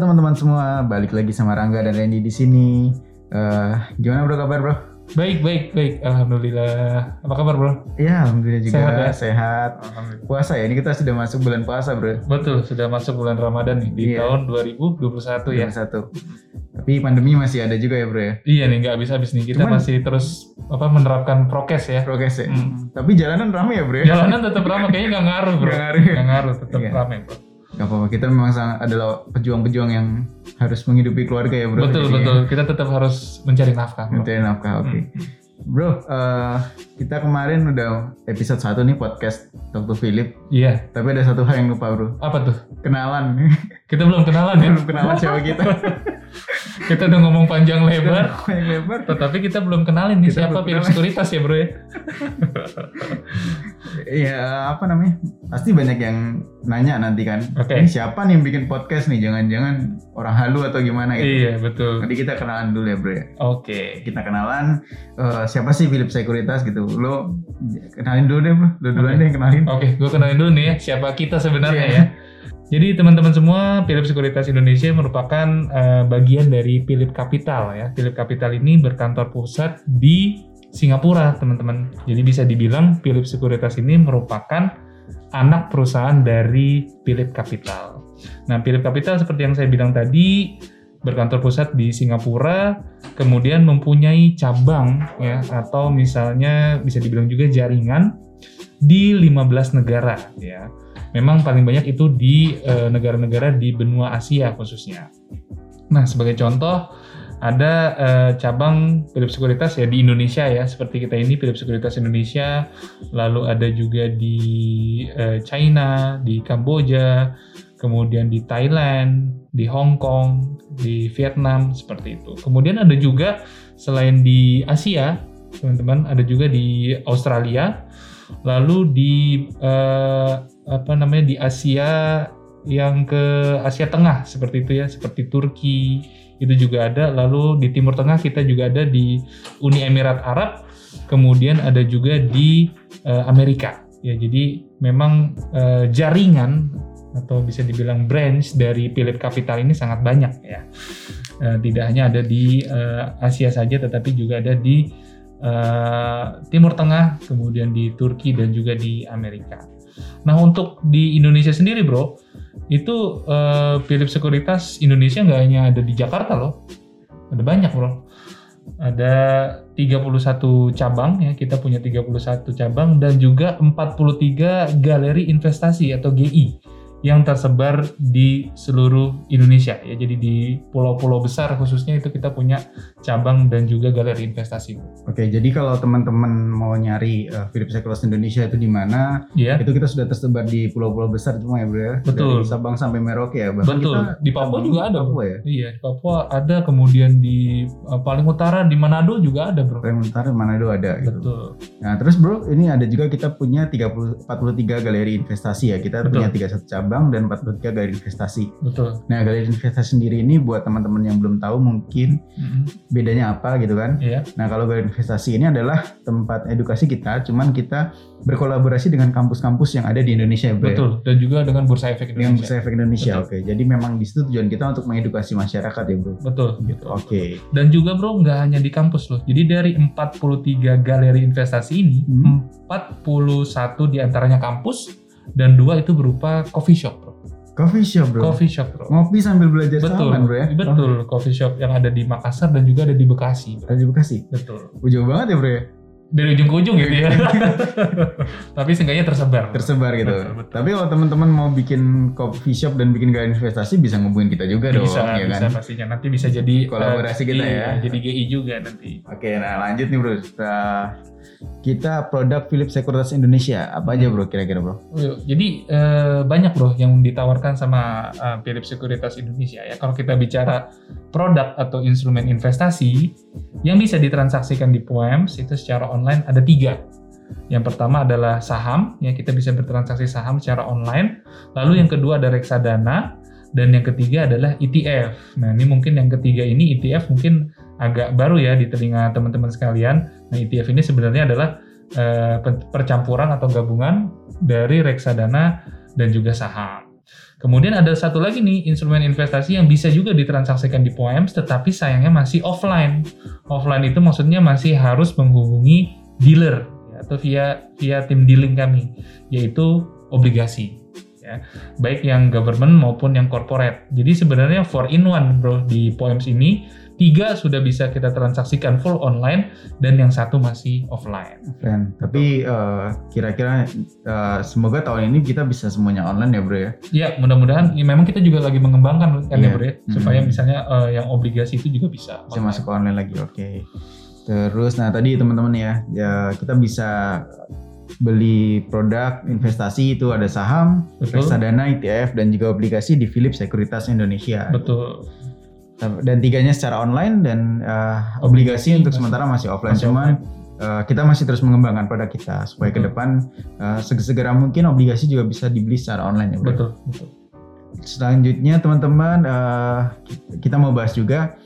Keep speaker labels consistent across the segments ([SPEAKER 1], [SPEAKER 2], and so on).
[SPEAKER 1] teman-teman semua, balik lagi sama Rangga dan Randy di sini. Eh, gimana bro kabar bro?
[SPEAKER 2] Baik, baik, baik. Alhamdulillah. Apa kabar, Bro?
[SPEAKER 1] Ya alhamdulillah juga
[SPEAKER 2] Sehat ya?
[SPEAKER 1] sehat.
[SPEAKER 2] Alhamdulillah.
[SPEAKER 1] Puasa ya, ini kita sudah masuk bulan puasa bro.
[SPEAKER 2] Betul, sudah masuk bulan Ramadan nih di
[SPEAKER 1] Iya.
[SPEAKER 2] tahun 2021 ya.
[SPEAKER 1] Satu. Tapi pandemi masih ada juga ya bro ya.
[SPEAKER 2] Iya nih, nggak habis-habis nih. Kita
[SPEAKER 1] Cuman-
[SPEAKER 2] masih terus apa menerapkan prokes ya.
[SPEAKER 1] Prokes ya.
[SPEAKER 2] Hmm.
[SPEAKER 1] Tapi jalanan ramai ya bro ya.
[SPEAKER 2] Jalanan tetap ramai, kayaknya nggak ngaruh, Bro.
[SPEAKER 1] Nggak ngaruh ya?
[SPEAKER 2] Nggak ngaruh, tetap
[SPEAKER 1] Iya.
[SPEAKER 2] ramai, Bro.
[SPEAKER 1] Gak apa-apa, kita memang sangat adalah pejuang-pejuang yang harus menghidupi keluarga ya bro.
[SPEAKER 2] betul,
[SPEAKER 1] Jadi,
[SPEAKER 2] betul. Kita tetap harus mencari nafkah, Bro.
[SPEAKER 1] Mencari nafkah, oke.
[SPEAKER 2] Hmm.
[SPEAKER 1] Bro, eh, kita kemarin udah episode 1 nih podcast Dr. Philip.
[SPEAKER 2] Iya.
[SPEAKER 1] Tapi ada satu hal yang lupa bro.
[SPEAKER 2] Apa tuh?
[SPEAKER 1] Kenalan.
[SPEAKER 2] Kita belum kenalan ya.
[SPEAKER 1] Belum kenalan siapa kita.
[SPEAKER 2] kita udah ngomong panjang lebar.
[SPEAKER 1] yang lebar.
[SPEAKER 2] Tetapi kita belum kenalin nih
[SPEAKER 1] Kita
[SPEAKER 2] siapa Philip. Sekuritas ya, Bro ya.
[SPEAKER 1] Iya apa namanya? Pasti banyak yang nanya nanti kan.
[SPEAKER 2] Oke.
[SPEAKER 1] Ini siapa nih yang bikin podcast nih? Jangan-jangan orang halu atau gimana gitu.
[SPEAKER 2] Iya, betul.
[SPEAKER 1] Nanti kita kenalan dulu ya bro ya.
[SPEAKER 2] Oke.
[SPEAKER 1] Kita kenalan eh, siapa sih Philip Sekuritas gitu. Lo kenalin dulu deh bro. Lo duluan
[SPEAKER 2] Oke.
[SPEAKER 1] deh yang kenalin.
[SPEAKER 2] Oke, gue kenalin dulu nih ya siapa kita sebenarnya
[SPEAKER 1] Iya.
[SPEAKER 2] ya. Jadi teman-teman semua, Philip Sekuritas Indonesia merupakan eh, bagian dari Philip Capital ya. Philip Capital ini berkantor pusat di Singapura, teman-teman. Jadi bisa dibilang Philip Sekuritas ini merupakan anak perusahaan dari Philip Capital. Nah, Philip Capital seperti yang saya bilang tadi berkantor pusat di Singapura, kemudian mempunyai cabang ya atau misalnya bisa dibilang juga jaringan di 15 negara ya. Memang paling banyak itu di eh, negara-negara di benua Asia khususnya. Nah, sebagai contoh ada eh, cabang Philip Sekuritas ya di Indonesia ya, seperti kita ini Philip Sekuritas Indonesia, lalu ada juga di eh, China, di Kamboja, kemudian di Thailand, di Hong Kong, di Vietnam seperti itu. Kemudian ada juga selain di Asia, teman-teman, ada juga di Australia, lalu di eh, apa namanya di Asia yang ke Asia Tengah seperti itu ya, seperti Turki itu juga ada. Lalu di Timur Tengah kita juga ada di Uni Emirat Arab, kemudian ada juga di eh, Amerika. Ya, jadi memang eh, jaringan atau bisa dibilang branch dari Philip Capital ini sangat banyak ya. Eh, tidak hanya ada di eh, Asia saja, tetapi juga ada di eh, Timur Tengah, kemudian di Turki dan juga di Amerika. Nah untuk di Indonesia sendiri bro, itu Philip Sekuritas Indonesia nggak hanya ada di Jakarta loh, ada banyak bro. Ada 31 cabang ya, kita punya 31 cabang dan juga 43 galeri investasi atau GI yang tersebar di seluruh Indonesia ya. Jadi di pulau-pulau besar khususnya itu kita punya cabang dan juga galeri investasi.
[SPEAKER 1] Oke, jadi kalau teman-teman mau nyari eh, Philip Sekuritas Indonesia itu di mana?
[SPEAKER 2] Ya,
[SPEAKER 1] Itu kita sudah tersebar di pulau-pulau besar semua ya bro ya.
[SPEAKER 2] Betul.
[SPEAKER 1] Dari Sabang sampai Merauke ya. Bahkan
[SPEAKER 2] betul.
[SPEAKER 1] kita
[SPEAKER 2] Di Papua juga ada.
[SPEAKER 1] Papua ya.
[SPEAKER 2] Iya, di Papua ada, kemudian di uh, paling utara di Manado juga ada, Bro.
[SPEAKER 1] Kalimantan Utara Manado ada gitu.
[SPEAKER 2] Betul.
[SPEAKER 1] Nah, terus bro, ini ada juga kita punya 30 43 galeri investasi ya. Kita
[SPEAKER 2] Betul.
[SPEAKER 1] punya 31 cabang dan 43 galeri investasi.
[SPEAKER 2] Betul.
[SPEAKER 1] Nah, galeri investasi sendiri ini buat teman-teman yang belum tahu mungkin
[SPEAKER 2] Mhm.
[SPEAKER 1] Bedanya apa gitu kan.
[SPEAKER 2] Iya,
[SPEAKER 1] Nah, kalau galeri investasi ini adalah tempat edukasi kita, cuman kita berkolaborasi dengan kampus-kampus yang ada di Indonesia, bro. ya.
[SPEAKER 2] betul. Dan juga dengan Bursa Efek
[SPEAKER 1] Dengan
[SPEAKER 2] Indonesia.
[SPEAKER 1] Bursa Efek Indonesia. Oke, jadi memang di situ tujuan kita untuk mengedukasi masyarakat ya, bro.
[SPEAKER 2] Betul.
[SPEAKER 1] Gitu. Oke.
[SPEAKER 2] Dan juga, Bro, nggak hanya di kampus loh. Jadi dari 43 galeri investasi ini,
[SPEAKER 1] Hmm.
[SPEAKER 2] 41 di antaranya kampus dan dua itu berupa coffee shop, Bro.
[SPEAKER 1] Coffee shop, bro.
[SPEAKER 2] Coffee shop, Bro.
[SPEAKER 1] Ngopi sambil belajar
[SPEAKER 2] Betul,
[SPEAKER 1] bro ya.
[SPEAKER 2] betul. Coffee shop yang ada di Makassar dan juga ada di Bekasi. Bro.
[SPEAKER 1] Ada di Bekasi.
[SPEAKER 2] Betul.
[SPEAKER 1] Jauh banget ya, bro ya.
[SPEAKER 2] Dari ujung ke ujung gitu ya. Tapi seenggaknya tersebar.
[SPEAKER 1] tersebar gitu.
[SPEAKER 2] Betul, betul.
[SPEAKER 1] Tapi kalau teman-teman mau bikin coffee shop dan bikin gaya investasi bisa ngubungin kita juga dong,
[SPEAKER 2] bisa,
[SPEAKER 1] ya
[SPEAKER 2] bisa
[SPEAKER 1] kan?
[SPEAKER 2] pastinya. Nanti bisa jadi
[SPEAKER 1] Kolaborasi
[SPEAKER 2] eh,
[SPEAKER 1] kita
[SPEAKER 2] iya,
[SPEAKER 1] ya.
[SPEAKER 2] Jadi GI juga nanti.
[SPEAKER 1] Oke, nah lanjut nih bro. Nah, kita produk Philip Sekuritas Indonesia apa aja bro kira-kira bro?
[SPEAKER 2] Yuk, Jadi eh, banyak bro yang ditawarkan sama eh, Philip Sekuritas Indonesia ya. Kalau kita bicara produk atau instrumen investasi yang bisa ditransaksikan di POEMS itu secara online ada tiga. Yang pertama adalah saham, ya kita bisa bertransaksi saham secara online. Lalu yang kedua ada reksadana, dan yang ketiga adalah ETF. Nah ini mungkin yang ketiga ini ETF mungkin agak baru ya di telinga teman-teman sekalian. Nah ETF ini sebenarnya adalah pe- percampuran atau gabungan dari reksadana dan juga saham. Kemudian ada satu lagi nih instrumen investasi yang bisa juga ditransaksikan di POEMS tetapi sayangnya masih offline. Offline itu maksudnya masih harus menghubungi dealer ya, atau via via tim dealing kami yaitu obligasi ya. Baik yang government maupun yang corporate. Jadi sebenarnya four in one bro di POEMS ini tiga sudah bisa kita transaksikan full online dan yang satu masih offline.
[SPEAKER 1] Offline. Tapi uh, kira-kira uh, semoga tahun ini kita bisa semuanya online ya bro ya.
[SPEAKER 2] Ya mudah-mudahan. Ya, memang kita juga lagi mengembangkan kan ya
[SPEAKER 1] Iya.
[SPEAKER 2] bro ya supaya
[SPEAKER 1] Hmm.
[SPEAKER 2] misalnya uh, yang obligasi itu juga bisa.
[SPEAKER 1] Bisa masuk ke online lagi. Oke. Terus nah tadi teman-teman ya, ya kita bisa beli produk investasi itu ada saham, reksadana, ETF dan juga obligasi di Philips Sekuritas Indonesia.
[SPEAKER 2] Betul.
[SPEAKER 1] Dan tiganya secara online dan uh, obligasi, untuk
[SPEAKER 2] masih-
[SPEAKER 1] sementara masih offline.
[SPEAKER 2] masih
[SPEAKER 1] Cuman uh, kita masih terus mengembangkan produk kita supaya ke
[SPEAKER 2] Betul.
[SPEAKER 1] depan uh, segera mungkin obligasi juga bisa dibeli secara online ya, Bro.
[SPEAKER 2] Betul. Betul.
[SPEAKER 1] Selanjutnya teman-teman uh, kita mau bahas juga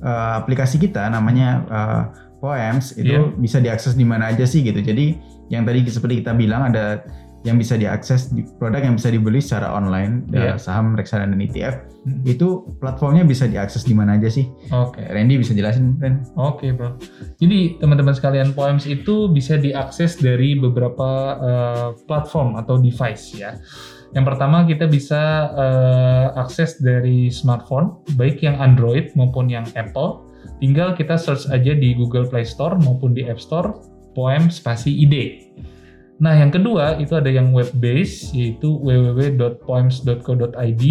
[SPEAKER 1] uh, aplikasi kita namanya uh, Poems itu
[SPEAKER 2] Iya.
[SPEAKER 1] bisa diakses di mana aja sih gitu. Jadi yang tadi seperti kita bilang ada yang bisa diakses di produk yang bisa dibeli secara online,
[SPEAKER 2] Iya.
[SPEAKER 1] uh, saham, reksadana dan ETF
[SPEAKER 2] Hmm.
[SPEAKER 1] itu platformnya bisa diakses di mana aja sih?
[SPEAKER 2] Oke.
[SPEAKER 1] Randy bisa jelasin, Ren?
[SPEAKER 2] Oke bro. Jadi teman-teman sekalian Poems itu bisa diakses dari beberapa eh, platform atau device ya. Yang pertama kita bisa eh, akses dari smartphone, baik yang Android maupun yang Apple. Tinggal kita search aja di Google Play Store maupun di App Store Poem spasi ID. Nah, yang kedua itu ada yang web base yaitu www.poems.co.id.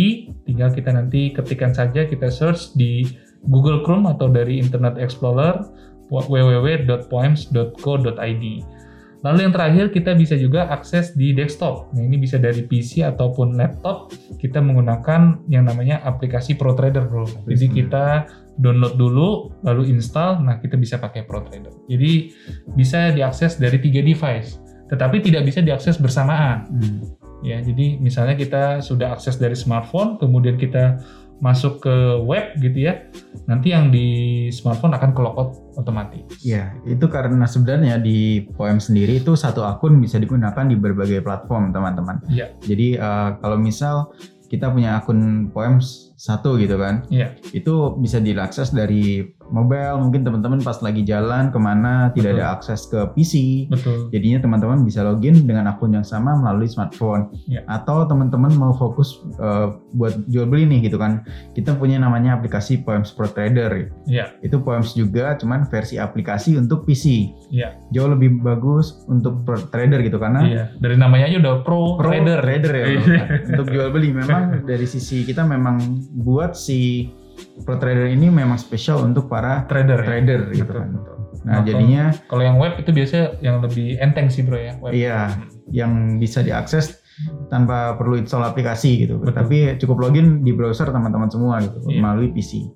[SPEAKER 2] Tinggal kita nanti ketikkan saja kita search di Google Chrome atau dari Internet Explorer www.poems.co.id. Lalu yang terakhir kita bisa juga akses di desktop. Nah, ini bisa dari PC ataupun laptop. Kita menggunakan yang namanya aplikasi ProTrader, Bro. Jadi kita download dulu lalu install, nah kita bisa pakai ProTrader. Jadi bisa diakses dari tiga device, tetapi tidak bisa diakses bersamaan.
[SPEAKER 1] Hmm.
[SPEAKER 2] Ya, jadi misalnya kita sudah akses dari smartphone, kemudian kita masuk ke web gitu ya. Nanti yang di smartphone akan ke logout otomatis.
[SPEAKER 1] Ya, itu karena sebenarnya di Poem sendiri itu satu akun bisa digunakan di berbagai platform, teman-teman.
[SPEAKER 2] Iya.
[SPEAKER 1] Jadi uh, kalau misal kita punya akun Poem satu gitu kan,
[SPEAKER 2] Iya.
[SPEAKER 1] itu bisa diakses dari mobile. Mungkin teman-teman pas lagi jalan ke mana tidak
[SPEAKER 2] Betul.
[SPEAKER 1] ada akses ke PC,
[SPEAKER 2] Betul.
[SPEAKER 1] Jadinya teman-teman bisa login dengan akun yang sama melalui smartphone.
[SPEAKER 2] Ya.
[SPEAKER 1] Atau teman-teman mau fokus uh, buat jual beli nih gitu kan. Kita punya namanya aplikasi Poems Pro Trader.
[SPEAKER 2] Iya.
[SPEAKER 1] Itu Poems juga cuman versi aplikasi untuk PC.
[SPEAKER 2] Iya.
[SPEAKER 1] Jauh lebih bagus untuk pro trader gitu karena
[SPEAKER 2] Iya. Dari namanya aja udah pro,
[SPEAKER 1] pro
[SPEAKER 2] trader.
[SPEAKER 1] trader ya.
[SPEAKER 2] Iya.
[SPEAKER 1] untuk jual beli memang dari sisi kita memang buat si pro trader ini memang spesial untuk para
[SPEAKER 2] Trader. ya?
[SPEAKER 1] trader gitu
[SPEAKER 2] Betul,
[SPEAKER 1] kan.
[SPEAKER 2] betul.
[SPEAKER 1] Nah,
[SPEAKER 2] Nah,
[SPEAKER 1] jadinya
[SPEAKER 2] Kalau yang web itu biasanya yang lebih enteng sih bro ya. Web.
[SPEAKER 1] Iya, yang bisa diakses tanpa perlu install aplikasi gitu.
[SPEAKER 2] Betul.
[SPEAKER 1] Tapi cukup login di browser teman-teman semua gitu
[SPEAKER 2] Iya.
[SPEAKER 1] melalui PC.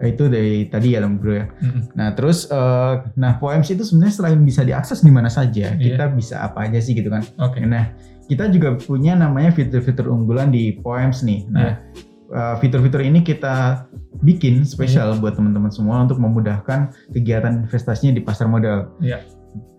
[SPEAKER 1] Nah, Itu dari tadi ya bro ya.
[SPEAKER 2] Mm-mm.
[SPEAKER 1] Nah terus, eh, nah Poems itu sebenarnya selain bisa diakses di mana saja,
[SPEAKER 2] Iya.
[SPEAKER 1] kita bisa apa aja sih gitu kan?
[SPEAKER 2] Oke.
[SPEAKER 1] Nah kita juga punya namanya fitur-fitur unggulan di Poems nih. Nah
[SPEAKER 2] Iya.
[SPEAKER 1] eh, fitur-fitur ini kita bikin
[SPEAKER 2] Iya.
[SPEAKER 1] spesial buat teman-teman semua untuk memudahkan kegiatan investasinya di pasar modal.
[SPEAKER 2] Iya.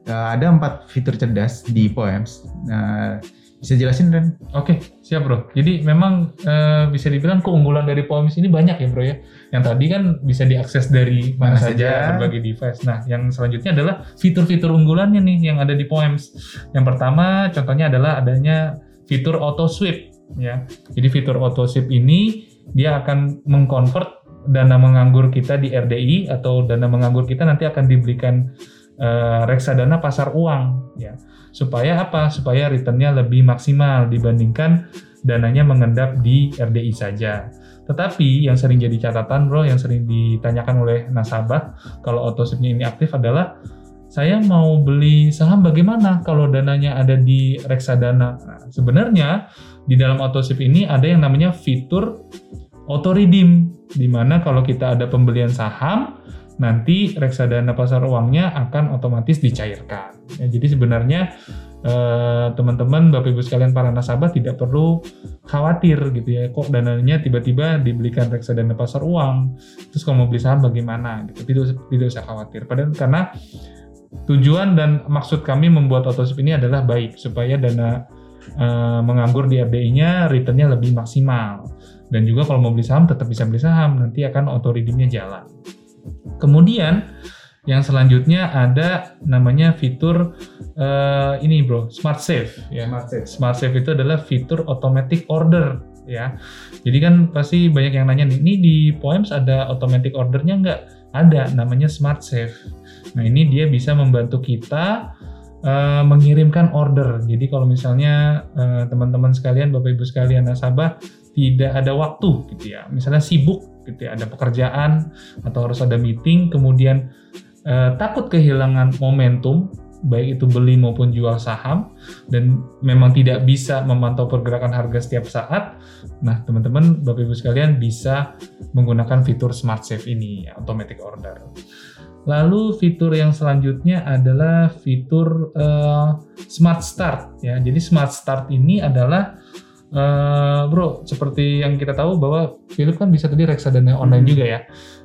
[SPEAKER 1] Eh, ada empat fitur cerdas di Poems. Nah, bisa jelasin Ren?
[SPEAKER 2] Oke, siap bro. Jadi memang eh, bisa dibilang keunggulan dari Poems ini banyak ya bro ya. Yang tadi kan bisa diakses dari mana,
[SPEAKER 1] Mana
[SPEAKER 2] saja,
[SPEAKER 1] saja.
[SPEAKER 2] berbagai device. Nah, yang selanjutnya adalah fitur-fitur unggulannya nih yang ada di Poems. Yang pertama contohnya adalah adanya fitur auto sweep ya. Jadi fitur auto sweep ini dia akan mengkonvert dana menganggur kita di RDI atau dana menganggur kita nanti akan dibelikan eh, reksadana pasar uang ya supaya apa supaya returnnya lebih maksimal dibandingkan dananya mengendap di RDI saja tetapi yang sering jadi catatan bro yang sering ditanyakan oleh nasabah kalau autosipnya ini aktif adalah saya mau beli saham bagaimana kalau dananya ada di reksadana nah, sebenarnya di dalam autosip ini ada yang namanya fitur auto redeem di mana kalau kita ada pembelian saham nanti reksadana pasar uangnya akan otomatis dicairkan. Ya, jadi sebenarnya eh, teman-teman Bapak Ibu sekalian para nasabah tidak perlu khawatir gitu ya. Kok dananya tiba-tiba dibelikan reksadana pasar uang? Terus kalau mau beli saham bagaimana gitu? Tidak tidak usah khawatir. Padahal karena tujuan dan maksud kami membuat autosip ini adalah baik supaya dana eh, menganggur di RDI-nya returnnya lebih maksimal. Dan juga kalau mau beli saham tetap bisa beli saham, nanti akan auto redeemnya jalan. Kemudian yang selanjutnya ada namanya fitur eh, ini bro, Smart Save ya.
[SPEAKER 1] Smart Save.
[SPEAKER 2] Smart Save itu adalah fitur automatic order ya. Jadi kan pasti banyak yang nanya nih, ini di Poems ada automatic ordernya nggak? Ada, namanya Smart Save. Nah ini dia bisa membantu kita eh, mengirimkan order. Jadi kalau misalnya eh, teman-teman sekalian, bapak ibu sekalian nasabah tidak ada waktu gitu ya, misalnya sibuk gitu ya, ada pekerjaan atau harus ada meeting, kemudian eh, takut kehilangan momentum baik itu beli maupun jual saham dan memang tidak bisa memantau pergerakan harga setiap saat. Nah, teman-teman, Bapak Ibu sekalian bisa menggunakan fitur Smart Save ini, ya, automatic order. Lalu fitur yang selanjutnya adalah fitur eh, Smart Start ya. Jadi Smart Start ini adalah eh, bro, seperti yang kita tahu bahwa Philip kan bisa tadi reksadana online
[SPEAKER 1] Hmm.
[SPEAKER 2] juga ya.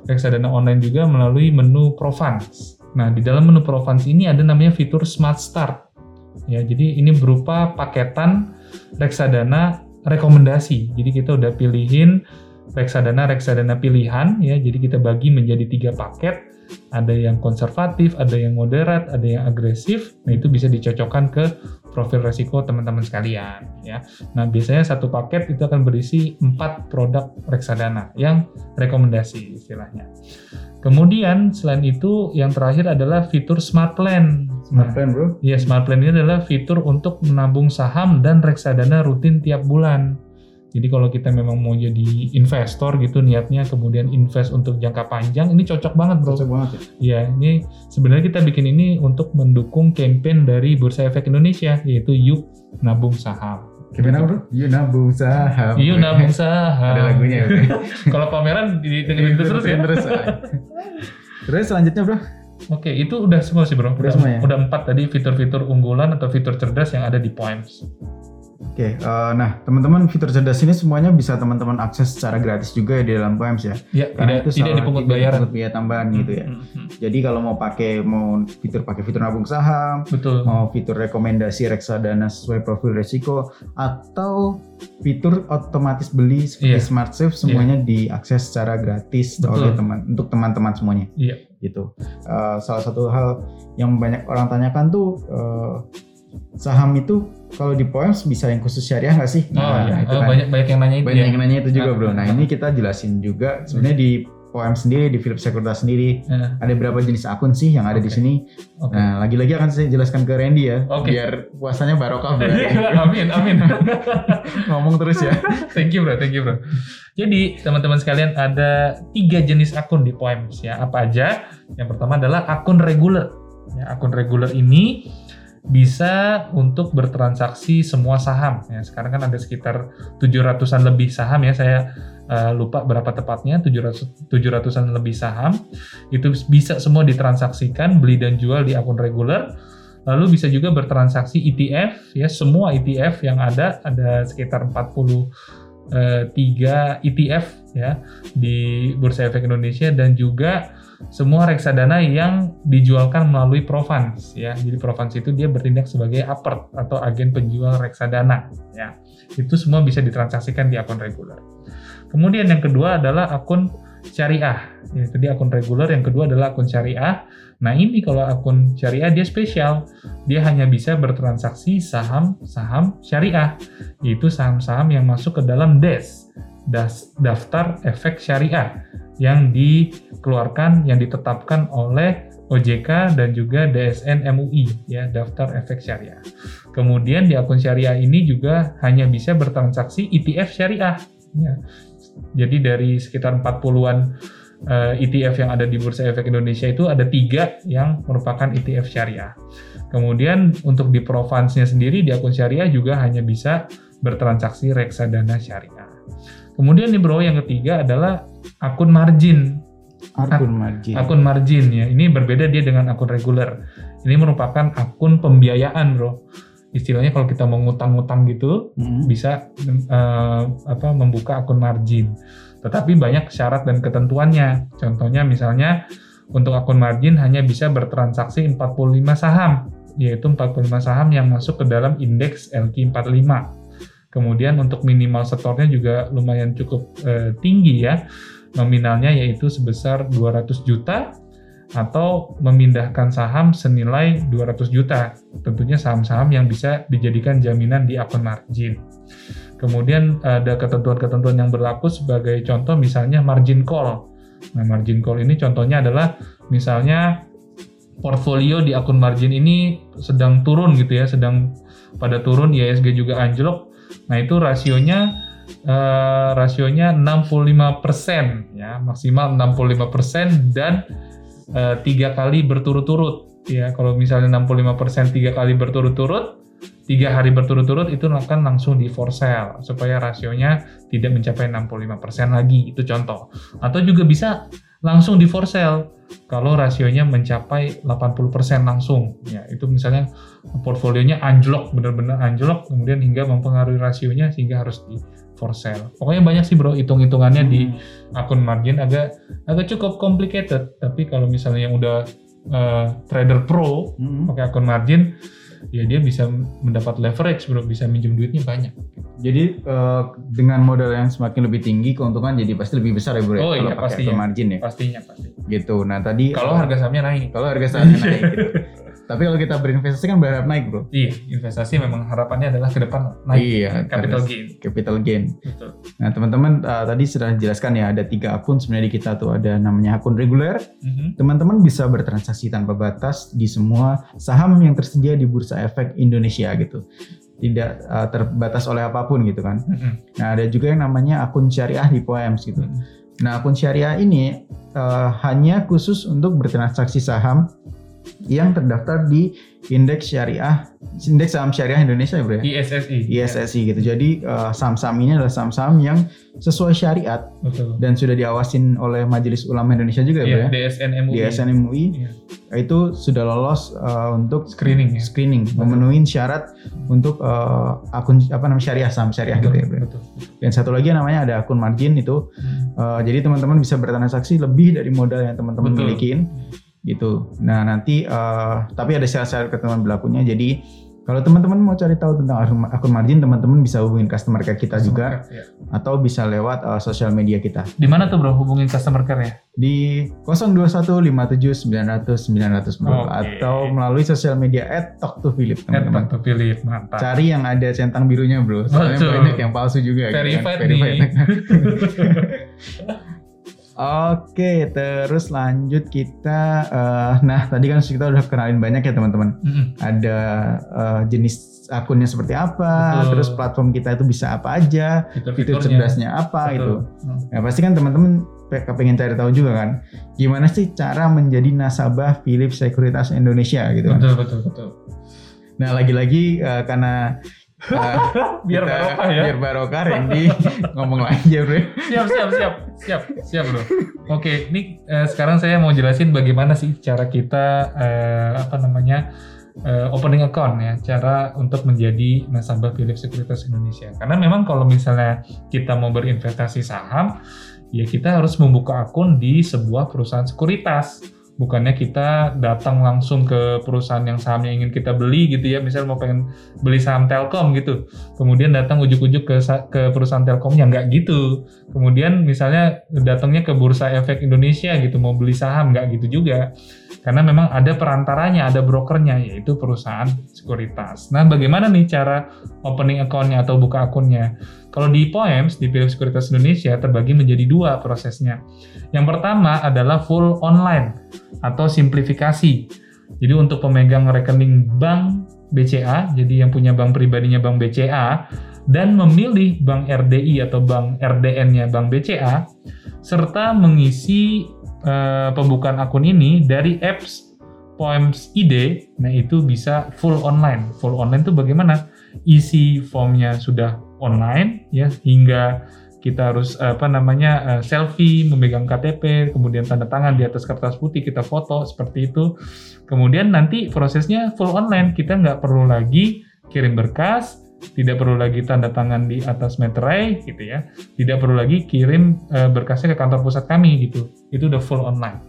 [SPEAKER 2] Reksadana online juga melalui menu Provans. Nah, di dalam menu Provans ini ada namanya fitur Smart Start. Ya, jadi ini berupa paketan reksadana rekomendasi. Jadi kita udah pilihin reksadana-reksadana pilihan ya. Jadi kita bagi menjadi tiga paket. Ada yang konservatif, ada yang moderat, ada yang agresif. Nah, itu bisa dicocokkan ke profil resiko teman-teman sekalian ya. Nah, biasanya satu paket itu akan berisi empat produk reksadana yang rekomendasi istilahnya. Kemudian selain itu yang terakhir adalah fitur Smart Plan.
[SPEAKER 1] Smart
[SPEAKER 2] Nah,
[SPEAKER 1] plan bro.
[SPEAKER 2] Ya, Smart Plan ini adalah fitur untuk menabung saham dan reksadana rutin tiap bulan. Jadi kalau kita memang mau jadi investor gitu niatnya kemudian invest untuk jangka panjang, ini cocok banget bro.
[SPEAKER 1] Cocok banget ya.
[SPEAKER 2] Ya, ini sebenarnya kita bikin ini untuk mendukung campaign dari Bursa Efek Indonesia yaitu Yuk Nabung Saham.
[SPEAKER 1] Gimana bro? You nabung saham.
[SPEAKER 2] Yuk Nabung Saham.
[SPEAKER 1] Ada lagunya ya.
[SPEAKER 2] kalau pameran didengerin terus ya.
[SPEAKER 1] Terus. Terus selanjutnya bro.
[SPEAKER 2] Oke, itu udah semua sih bro.
[SPEAKER 1] Udah semua ya?
[SPEAKER 2] Udah empat tadi fitur-fitur unggulan atau fitur cerdas yang ada di Poems.
[SPEAKER 1] Oke, eh, nah teman-teman fitur cerdas ini semuanya bisa teman-teman akses secara gratis juga ya di dalam Poems ya.
[SPEAKER 2] Ya,
[SPEAKER 1] Karena
[SPEAKER 2] tidak, tidak
[SPEAKER 1] salah-
[SPEAKER 2] dipungut
[SPEAKER 1] tidak
[SPEAKER 2] bayaran.
[SPEAKER 1] dipungut biaya tambahan gitu ya.
[SPEAKER 2] Hmm, hmm,
[SPEAKER 1] Jadi kalau mau pakai mau fitur pakai fitur nabung saham,
[SPEAKER 2] Betul.
[SPEAKER 1] mau fitur rekomendasi reksadana sesuai profil resiko atau fitur otomatis beli seperti
[SPEAKER 2] Iya.
[SPEAKER 1] Smart Save semuanya diakses secara gratis
[SPEAKER 2] Betul.
[SPEAKER 1] oleh teman untuk teman-teman semuanya.
[SPEAKER 2] Iya.
[SPEAKER 1] Gitu. Eh, salah satu hal yang banyak orang tanyakan tuh eh, saham itu kalau di Poems bisa yang khusus syariah nggak sih?
[SPEAKER 2] Oh, iya.
[SPEAKER 1] itu
[SPEAKER 2] Oh,
[SPEAKER 1] kan.
[SPEAKER 2] banyak banyak yang nanya itu
[SPEAKER 1] banyak
[SPEAKER 2] ya.
[SPEAKER 1] yang nanya itu juga bro. Nah
[SPEAKER 2] ah.
[SPEAKER 1] ini kita jelasin juga sebenarnya di Poems sendiri di Philip Sekuritas sendiri
[SPEAKER 2] Eh,
[SPEAKER 1] ada berapa jenis akun sih yang ada di
[SPEAKER 2] Oke.
[SPEAKER 1] sini.
[SPEAKER 2] Oke.
[SPEAKER 1] Nah, lagi-lagi akan saya jelaskan ke Randy ya,
[SPEAKER 2] Oke.
[SPEAKER 1] biar puasanya barokah bro.
[SPEAKER 2] amin, amin.
[SPEAKER 1] Ngomong terus ya.
[SPEAKER 2] thank you bro, thank you bro. Jadi teman-teman sekalian ada tiga jenis akun di Poems ya. Apa aja? Yang pertama adalah akun reguler. Ya, akun reguler ini bisa untuk bertransaksi semua saham. Ya, sekarang kan ada sekitar 700-an lebih saham ya. Saya eh, lupa berapa tepatnya 700 700-an lebih saham. Itu bisa semua ditransaksikan beli dan jual di akun reguler. Lalu bisa juga bertransaksi ETF ya, semua ETF yang ada ada sekitar 43 ETF ya di Bursa Efek Indonesia dan juga semua reksadana yang dijualkan melalui Provans ya. Jadi Provans itu dia bertindak sebagai apert atau agen penjual reksadana ya. Itu semua bisa ditransaksikan di akun reguler. Kemudian yang kedua adalah akun syariah. Ya, dia akun reguler, yang kedua adalah akun syariah. Nah, ini kalau akun syariah dia spesial. Dia hanya bisa bertransaksi saham-saham syariah, yaitu saham-saham yang masuk ke dalam DES, das- daftar efek syariah yang dikeluarkan yang ditetapkan oleh OJK dan juga DSN MUI ya daftar efek syariah. Kemudian di akun syariah ini juga hanya bisa bertransaksi ETF syariah ya. Jadi dari sekitar 40-an eh, ETF yang ada di Bursa Efek Indonesia itu ada tiga yang merupakan ETF syariah. Kemudian untuk di Provence-nya sendiri di akun syariah juga hanya bisa bertransaksi reksadana syariah. Kemudian nih bro yang ketiga adalah akun margin.
[SPEAKER 1] Akun margin.
[SPEAKER 2] Akun margin ya. Ini berbeda dia dengan akun reguler. Ini merupakan akun pembiayaan bro. Istilahnya kalau kita mau ngutang-ngutang gitu
[SPEAKER 1] Mm.
[SPEAKER 2] bisa eh, apa membuka akun margin. Tetapi banyak syarat dan ketentuannya. Contohnya misalnya untuk akun margin hanya bisa bertransaksi 45 saham yaitu 45 saham yang masuk ke dalam indeks LQ45. Kemudian untuk minimal setornya juga lumayan cukup eh, tinggi ya. Nominalnya yaitu sebesar 200 juta atau memindahkan saham senilai 200 juta. Tentunya saham-saham yang bisa dijadikan jaminan di akun margin. Kemudian ada ketentuan-ketentuan yang berlaku sebagai contoh misalnya margin call. Nah, margin call ini contohnya adalah misalnya portfolio di akun margin ini sedang turun gitu ya, sedang pada turun ISG juga anjlok. Nah, itu rasionya eh, rasionya 65% ya, maksimal 65% dan eh, tiga kali berturut-turut ya. Kalau misalnya 65% tiga kali berturut-turut tiga hari berturut-turut itu akan langsung di for sale supaya rasionya tidak mencapai 65% lagi. Itu contoh. Atau juga bisa langsung di for sale. Kalau rasionya mencapai 80% langsung. Ya itu misalnya portfolionya anjlok benar-benar anjlok kemudian hingga mempengaruhi rasionya sehingga harus di for sale. Pokoknya banyak sih bro hitung-hitungannya di akun margin. Agak agak cukup complicated. Tapi kalau misalnya yang udah eh, trader pro
[SPEAKER 1] Hmm.
[SPEAKER 2] pakai akun margin ya dia bisa mendapat leverage bro. Bisa minjem duitnya banyak.
[SPEAKER 1] Jadi eh, dengan modal yang semakin lebih tinggi keuntungan jadi pasti lebih besar ya bro ya,
[SPEAKER 2] Oh
[SPEAKER 1] kalau
[SPEAKER 2] iya,
[SPEAKER 1] pakai akun margin ya.
[SPEAKER 2] pastinya pasti
[SPEAKER 1] Gitu. Nah tadi
[SPEAKER 2] kalau harga sahamnya naik.
[SPEAKER 1] Kalau harga sahamnya naik gitu. Tapi kalau kita berinvestasi kan berharap naik bro.
[SPEAKER 2] iya investasi memang harapannya adalah ke depan naik
[SPEAKER 1] Iya,
[SPEAKER 2] capital gain
[SPEAKER 1] Capital gain.
[SPEAKER 2] betul
[SPEAKER 1] Nah teman-teman eh, tadi sudah dijelaskan ya ada tiga akun sebenarnya di kita tuh ada namanya akun reguler.
[SPEAKER 2] Mhm.
[SPEAKER 1] Teman-teman bisa bertransaksi tanpa batas di semua saham yang tersedia di Bursa Efek Indonesia gitu. Tidak eh, terbatas oleh apa pun gitu kan.
[SPEAKER 2] Mhm.
[SPEAKER 1] Nah ada juga yang namanya akun syariah di Poems gitu.
[SPEAKER 2] Mhm.
[SPEAKER 1] Nah, akun syariah ini eh, hanya khusus untuk bertransaksi saham yang terdaftar di indeks syariah, indeks saham syariah Indonesia ya, Bro ya?
[SPEAKER 2] ISSI
[SPEAKER 1] ISSI gitu. Jadi eh, saham-saham ini adalah saham-saham yang sesuai syariat
[SPEAKER 2] Ya, betul
[SPEAKER 1] dan sudah diawasin oleh Majelis Ulama Indonesia juga ya,
[SPEAKER 2] Iya,
[SPEAKER 1] Bro ya?
[SPEAKER 2] DSN MUI
[SPEAKER 1] Di SN MUI
[SPEAKER 2] Iya.
[SPEAKER 1] itu sudah lolos eh, untuk
[SPEAKER 2] screening ya
[SPEAKER 1] screening, memenuhi syarat untuk eh, akun apa namanya syariah saham syariah gitu ya, Bro.
[SPEAKER 2] betul, betul.
[SPEAKER 1] Dan satu lagi namanya ada akun margin itu
[SPEAKER 2] Mhm.
[SPEAKER 1] Uh, jadi teman-teman bisa bertransaksi lebih dari modal yang teman-teman
[SPEAKER 2] Betul.
[SPEAKER 1] milikin gitu. Nah nanti uh, tapi ada syarat-syarat ketentuan berlakunya. Jadi kalau teman-teman mau cari tahu tentang akun- margin, teman-teman bisa hubungin customer care kita juga
[SPEAKER 2] care, ya.
[SPEAKER 1] atau bisa lewat uh, sosial media kita
[SPEAKER 2] di mana tuh bro hubungin customer care ya
[SPEAKER 1] di 02157900900 bro.
[SPEAKER 2] Oke.
[SPEAKER 1] atau melalui sosial media @talk2philip teman-teman.
[SPEAKER 2] Mantap pilih mantap
[SPEAKER 1] Cari yang ada centang birunya bro. Soalnya
[SPEAKER 2] Betul.
[SPEAKER 1] banyak yang palsu juga. gitu kan.
[SPEAKER 2] verified
[SPEAKER 1] Verified.
[SPEAKER 2] nih
[SPEAKER 1] Oke, terus lanjut kita. eh, nah, tadi kan kita udah kenalin banyak ya teman-teman.
[SPEAKER 2] Mhm.
[SPEAKER 1] Ada eh, jenis akunnya seperti apa,
[SPEAKER 2] Betul.
[SPEAKER 1] terus platform kita itu bisa apa aja, fitur cerdasnya apa
[SPEAKER 2] Betul.
[SPEAKER 1] gitu.
[SPEAKER 2] Hmm.
[SPEAKER 1] Nah, pasti kan teman-teman pe- kepengen cari tahu juga kan, gimana sih cara menjadi nasabah Philips Sekuritas Indonesia gitu kan.
[SPEAKER 2] betul betul betul
[SPEAKER 1] Nah, lagi-lagi eh, karena
[SPEAKER 2] biar
[SPEAKER 1] kita-
[SPEAKER 2] barokah ya.
[SPEAKER 1] Biar barokah Randy. Ngomong lagi ya, Bro.
[SPEAKER 2] siap siap siap. Siap siap bro. Oke ini eh, sekarang saya mau jelasin bagaimana sih cara kita eh, apa namanya eh, opening account ya. Cara untuk menjadi nasabah Philips Sekuritas Indonesia. Karena memang kalau misalnya kita mau berinvestasi saham ya kita harus membuka akun di sebuah perusahaan sekuritas bukannya kita datang langsung ke perusahaan yang sahamnya ingin kita beli gitu ya. Misal mau pengen beli saham Telkom gitu. Kemudian datang ujuk-ujuk ke ke perusahaan Telkomnya. Nggak gitu. Kemudian misalnya datangnya ke Bursa Efek Indonesia gitu mau beli saham. Nggak gitu juga. Karena memang ada perantaranya ada brokernya yaitu perusahaan sekuritas. Nah bagaimana nih cara opening accountnya atau buka akunnya kalau di Poems di Philips Sekuritas Indonesia terbagi menjadi dua prosesnya yang pertama adalah full online atau simplifikasi jadi untuk pemegang rekening bank BCA, jadi yang punya bank pribadinya bank BCA, dan memilih bank RDI atau bank RDN-nya bank BCA, serta mengisi eh, pembukaan akun ini dari apps Poems ID, nah itu bisa full online. Full online itu bagaimana? Isi formnya sudah online, ya hingga kita harus apa namanya eh, selfie, memegang KTP, kemudian tanda tangan di atas kertas putih kita foto seperti itu. Kemudian nanti prosesnya full online, kita nggak perlu lagi kirim berkas, tidak perlu lagi tanda tangan di atas meterai gitu ya, tidak perlu lagi kirim eh, berkasnya ke kantor pusat kami gitu, itu udah full online.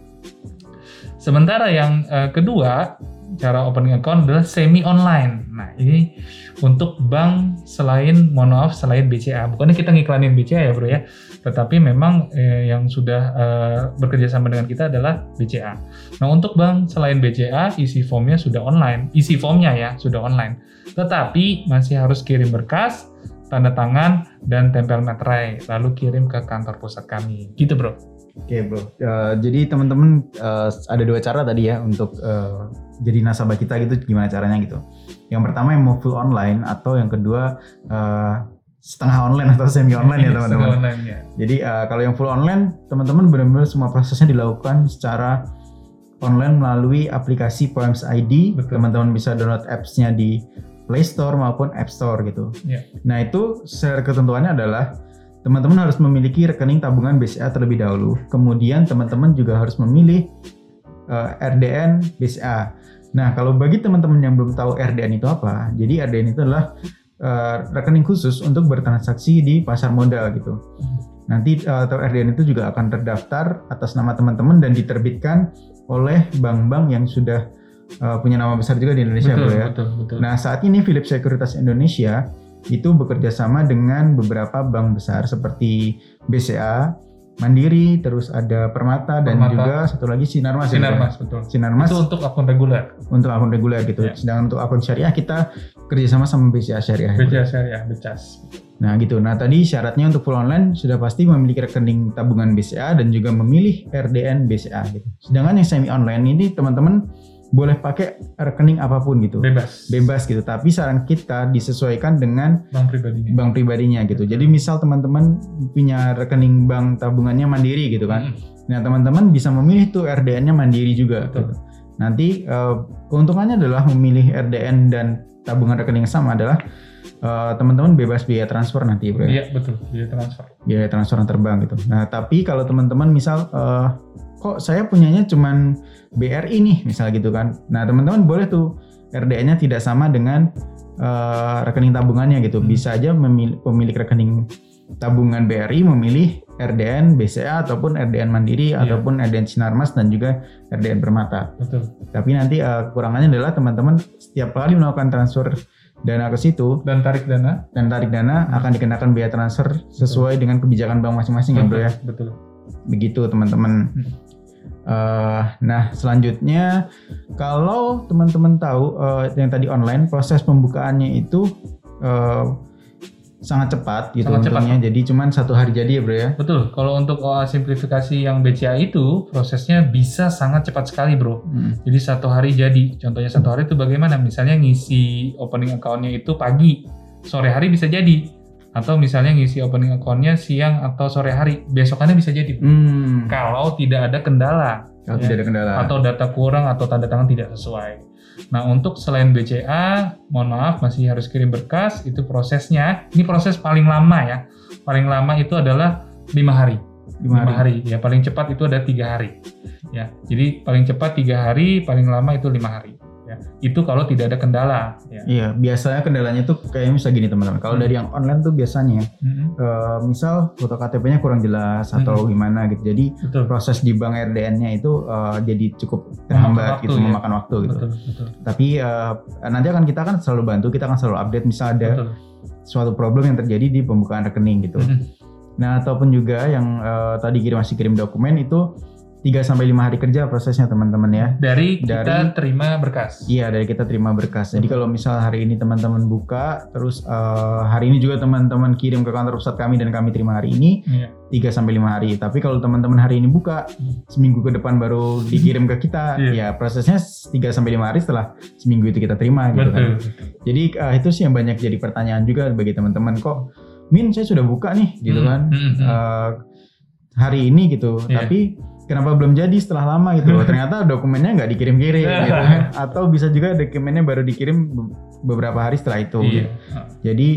[SPEAKER 2] Sementara yang eh, kedua cara opening account adalah semi online. Nah, ini untuk bank selain mohon maaf selain BCA. Bukannya kita ngiklanin BCA ya, Bro ya. Tetapi memang eh, yang sudah eh, bekerja sama dengan kita adalah BCA. Nah, untuk bank selain BCA, isi formnya sudah online. Isi formnya ya, sudah online. Tetapi masih harus kirim berkas, tanda tangan, dan tempel materai. Lalu kirim ke kantor pusat kami. Gitu, Bro.
[SPEAKER 1] Oke bro, Uh, jadi teman-teman uh, ada dua cara tadi ya untuk uh, jadi nasabah kita gitu gimana caranya gitu. Yang pertama yang mau full online atau yang kedua uh, setengah online atau semi online ya teman-teman.
[SPEAKER 2] Online, ya.
[SPEAKER 1] Jadi uh, kalau yang full online teman-teman benar-benar semua prosesnya dilakukan secara online melalui aplikasi Poems ID. Teman-teman bisa download apps-nya di Play Store maupun App Store gitu.
[SPEAKER 2] Ya.
[SPEAKER 1] Nah itu secara ketentuannya adalah teman-teman harus memiliki rekening tabungan BCA terlebih dahulu. Kemudian teman-teman juga harus memilih uh, RDN BCA. Nah kalau bagi teman-teman yang belum tahu RDN itu apa, jadi RDN itu adalah uh, rekening khusus untuk bertransaksi di pasar modal gitu. Nanti uh, atau RDN itu juga akan terdaftar atas nama teman-teman dan diterbitkan oleh bank-bank yang sudah uh, punya nama besar juga di Indonesia,
[SPEAKER 2] betul,
[SPEAKER 1] bro ya.
[SPEAKER 2] betul, betul.
[SPEAKER 1] Nah, saat ini Philips Sekuritas Indonesia itu bekerja sama dengan beberapa bank besar seperti BCA, Mandiri, terus ada Permata dan
[SPEAKER 2] Permata.
[SPEAKER 1] juga satu lagi Sinarmas. ya?
[SPEAKER 2] Sinarmas, betul.
[SPEAKER 1] Sinarmas
[SPEAKER 2] Itu untuk akun reguler.
[SPEAKER 1] untuk akun reguler gitu.
[SPEAKER 2] Ya.
[SPEAKER 1] Sedangkan untuk akun syariah kita kerjasama sama BCA Syariah. ya.
[SPEAKER 2] BCA Syariah, Becas.
[SPEAKER 1] Nah gitu. Nah tadi syaratnya untuk full online sudah pasti memiliki rekening tabungan BCA dan juga memilih RDN BCA gitu. Sedangkan yang semi online ini teman-teman boleh pakai rekening apa pun gitu.
[SPEAKER 2] Bebas.
[SPEAKER 1] Bebas gitu. Tapi saran kita disesuaikan dengan
[SPEAKER 2] Bank pribadinya.
[SPEAKER 1] bank pribadinya gitu. Jadi misal teman-teman punya rekening bank tabungannya mandiri gitu kan.
[SPEAKER 2] Mm.
[SPEAKER 1] Nah teman-teman bisa memilih tuh RDN-nya mandiri juga.
[SPEAKER 2] Betul.
[SPEAKER 1] gitu. Nanti eh, keuntungannya adalah memilih RDN dan tabungan rekening yang sama adalah eh, teman-teman bebas biaya transfer nanti bro. ya.
[SPEAKER 2] Iya, betul. Biaya transfer.
[SPEAKER 1] Biaya transfer antar bank gitu. Nah tapi kalau teman-teman misal eh, kok saya punyanya cuman BRI nih misal gitu kan. Nah teman-teman boleh tuh RDN-nya tidak sama dengan eh, rekening tabungannya gitu.
[SPEAKER 2] Hmm.
[SPEAKER 1] Bisa aja memilih pemilik rekening tabungan BRI memilih RDN BCA ataupun RDN Mandiri
[SPEAKER 2] Iya.
[SPEAKER 1] ataupun RDN Sinarmas dan juga RDN Permata.
[SPEAKER 2] Betul.
[SPEAKER 1] Tapi nanti eh, kekurangannya adalah teman-teman setiap kali melakukan transfer dana ke situ
[SPEAKER 2] Dan tarik dana.
[SPEAKER 1] dan tarik dana
[SPEAKER 2] Hmm.
[SPEAKER 1] akan dikenakan biaya transfer sesuai dengan kebijakan bank masing-masing ya bro ya.
[SPEAKER 2] Betul.
[SPEAKER 1] Begitu teman-teman. Eh, nah selanjutnya kalau teman-teman tahu eh, yang tadi online proses pembukaannya itu eh, sangat cepat gitu
[SPEAKER 2] Sangat cepat.
[SPEAKER 1] untungnya. Jadi cuman satu hari jadi ya bro ya.
[SPEAKER 2] Betul. Kalau untuk OA simplifikasi yang BCA itu prosesnya bisa sangat cepat sekali, Bro.
[SPEAKER 1] Hmm.
[SPEAKER 2] Jadi satu hari jadi. Contohnya satu hari itu bagaimana? Misalnya ngisi opening account-nya itu pagi, sore hari bisa jadi. Atau misalnya ngisi opening account-nya siang atau sore hari, besokannya bisa jadi.
[SPEAKER 1] Hmm.
[SPEAKER 2] Kalau tidak ada kendala.
[SPEAKER 1] Kalau
[SPEAKER 2] ya.
[SPEAKER 1] tidak ada kendala.
[SPEAKER 2] atau data kurang atau tanda tangan tidak sesuai. Nah, untuk selain BCA, mohon maaf masih harus kirim berkas, itu prosesnya, ini proses paling lama ya. Paling lama itu adalah lima hari.
[SPEAKER 1] Lima hari.
[SPEAKER 2] hari. Ya, paling cepat itu ada tiga hari. Ya, jadi paling cepat tiga hari, paling lama itu lima hari. Ya, itu kalau tidak ada kendala. Ya.
[SPEAKER 1] Iya, biasanya kendalanya tuh kayak misal gini teman-teman. Kalau
[SPEAKER 2] Hmm.
[SPEAKER 1] dari yang online tuh biasanya
[SPEAKER 2] Mm-mm.
[SPEAKER 1] eh, misal foto KTP-nya kurang jelas atau
[SPEAKER 2] Hmm.
[SPEAKER 1] gimana gitu. Jadi
[SPEAKER 2] Betul.
[SPEAKER 1] proses di bank RDN-nya itu eh, jadi cukup terhambat
[SPEAKER 2] waktu,
[SPEAKER 1] gitu,
[SPEAKER 2] ya.
[SPEAKER 1] memakan waktu gitu.
[SPEAKER 2] Betul, betul,
[SPEAKER 1] Tapi eh, nanti akan kita akan selalu bantu, kita akan selalu update misal ada
[SPEAKER 2] betul.
[SPEAKER 1] suatu problem yang terjadi di pembukaan rekening gitu.
[SPEAKER 2] Mm-mm.
[SPEAKER 1] Nah, ataupun juga yang eh, tadi kirim masih kirim dokumen itu 3 sampai 5 hari kerja prosesnya teman-teman ya.
[SPEAKER 2] Dari kita
[SPEAKER 1] Dari-
[SPEAKER 2] terima berkas.
[SPEAKER 1] Iya, dari kita terima berkas. Jadi kalau misal hari ini teman-teman buka, terus eh, hari ini juga teman-teman kirim ke kantor pusat kami dan kami terima hari ini
[SPEAKER 2] Iya.
[SPEAKER 1] 3 sampai 5 hari. Tapi kalau teman-teman hari ini buka,
[SPEAKER 2] Hmm.
[SPEAKER 1] seminggu ke depan baru dikirim ke kita,
[SPEAKER 2] Iya.
[SPEAKER 1] ya prosesnya 3 sampai 5 hari setelah seminggu itu kita terima gitu kan. Jadi eh, itu sih yang banyak jadi pertanyaan juga bagi teman-teman kok Min saya sudah buka nih gitu
[SPEAKER 2] Mm,
[SPEAKER 1] kan.
[SPEAKER 2] mm, mm, mm.
[SPEAKER 1] Eh, hari ini gitu,
[SPEAKER 2] Iya.
[SPEAKER 1] tapi kenapa belum jadi setelah lama gitu? Ternyata dokumennya nggak dikirim-kirim gitu kan. Atau bisa juga dokumennya baru dikirim be- beberapa hari setelah itu.
[SPEAKER 2] Iya.
[SPEAKER 1] gitu. Jadi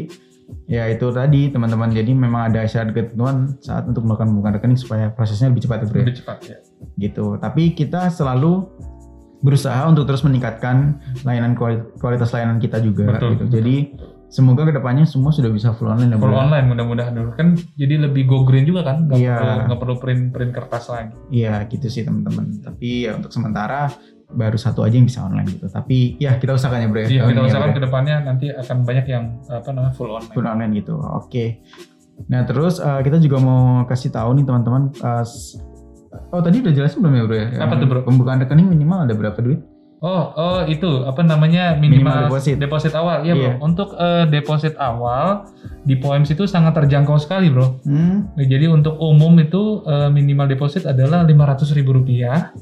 [SPEAKER 1] ya itu tadi teman-teman. Jadi memang ada syarat ketentuan saat untuk melakukan pembukaan rekening supaya prosesnya lebih cepat ya, ya.
[SPEAKER 2] Lebih cepat ya.
[SPEAKER 1] gitu. Tapi kita selalu berusaha untuk terus meningkatkan layanan kuali- kualitas layanan kita juga
[SPEAKER 2] Betul.
[SPEAKER 1] gitu.
[SPEAKER 2] betul,
[SPEAKER 1] Jadi
[SPEAKER 2] betul.
[SPEAKER 1] Semoga ke depannya semua sudah bisa full online ya,
[SPEAKER 2] full
[SPEAKER 1] Bro.
[SPEAKER 2] online mudah-mudahan dulu kan jadi lebih go green juga kan nggak
[SPEAKER 1] Iya.
[SPEAKER 2] perlu nggak perlu print print kertas lagi
[SPEAKER 1] Iya gitu sih teman-teman. Tapi ya untuk sementara baru satu aja yang bisa online gitu. Tapi ya kita usahakan ya bro ya.
[SPEAKER 2] Iya, kita
[SPEAKER 1] ya,
[SPEAKER 2] usahakan
[SPEAKER 1] ya.
[SPEAKER 2] ke depannya nanti akan banyak yang apa namanya full online.
[SPEAKER 1] Full online gitu. Oke. Nah terus eh, kita juga mau kasih tahu nih teman-teman. s- oh tadi udah jelasin belum ya bro ya?
[SPEAKER 2] Apa tuh, bro?
[SPEAKER 1] Pembukaan rekening minimal ada berapa duit?
[SPEAKER 2] Oh, oh itu apa namanya minimal,
[SPEAKER 1] Minimal deposit.
[SPEAKER 2] awal. Iya,
[SPEAKER 1] Iya.
[SPEAKER 2] Bro. Untuk eh, deposit awal di Poems itu sangat terjangkau sekali, Bro.
[SPEAKER 1] Hmm,
[SPEAKER 2] Jadi untuk umum itu eh, minimal deposit adalah 500.000 rupiah.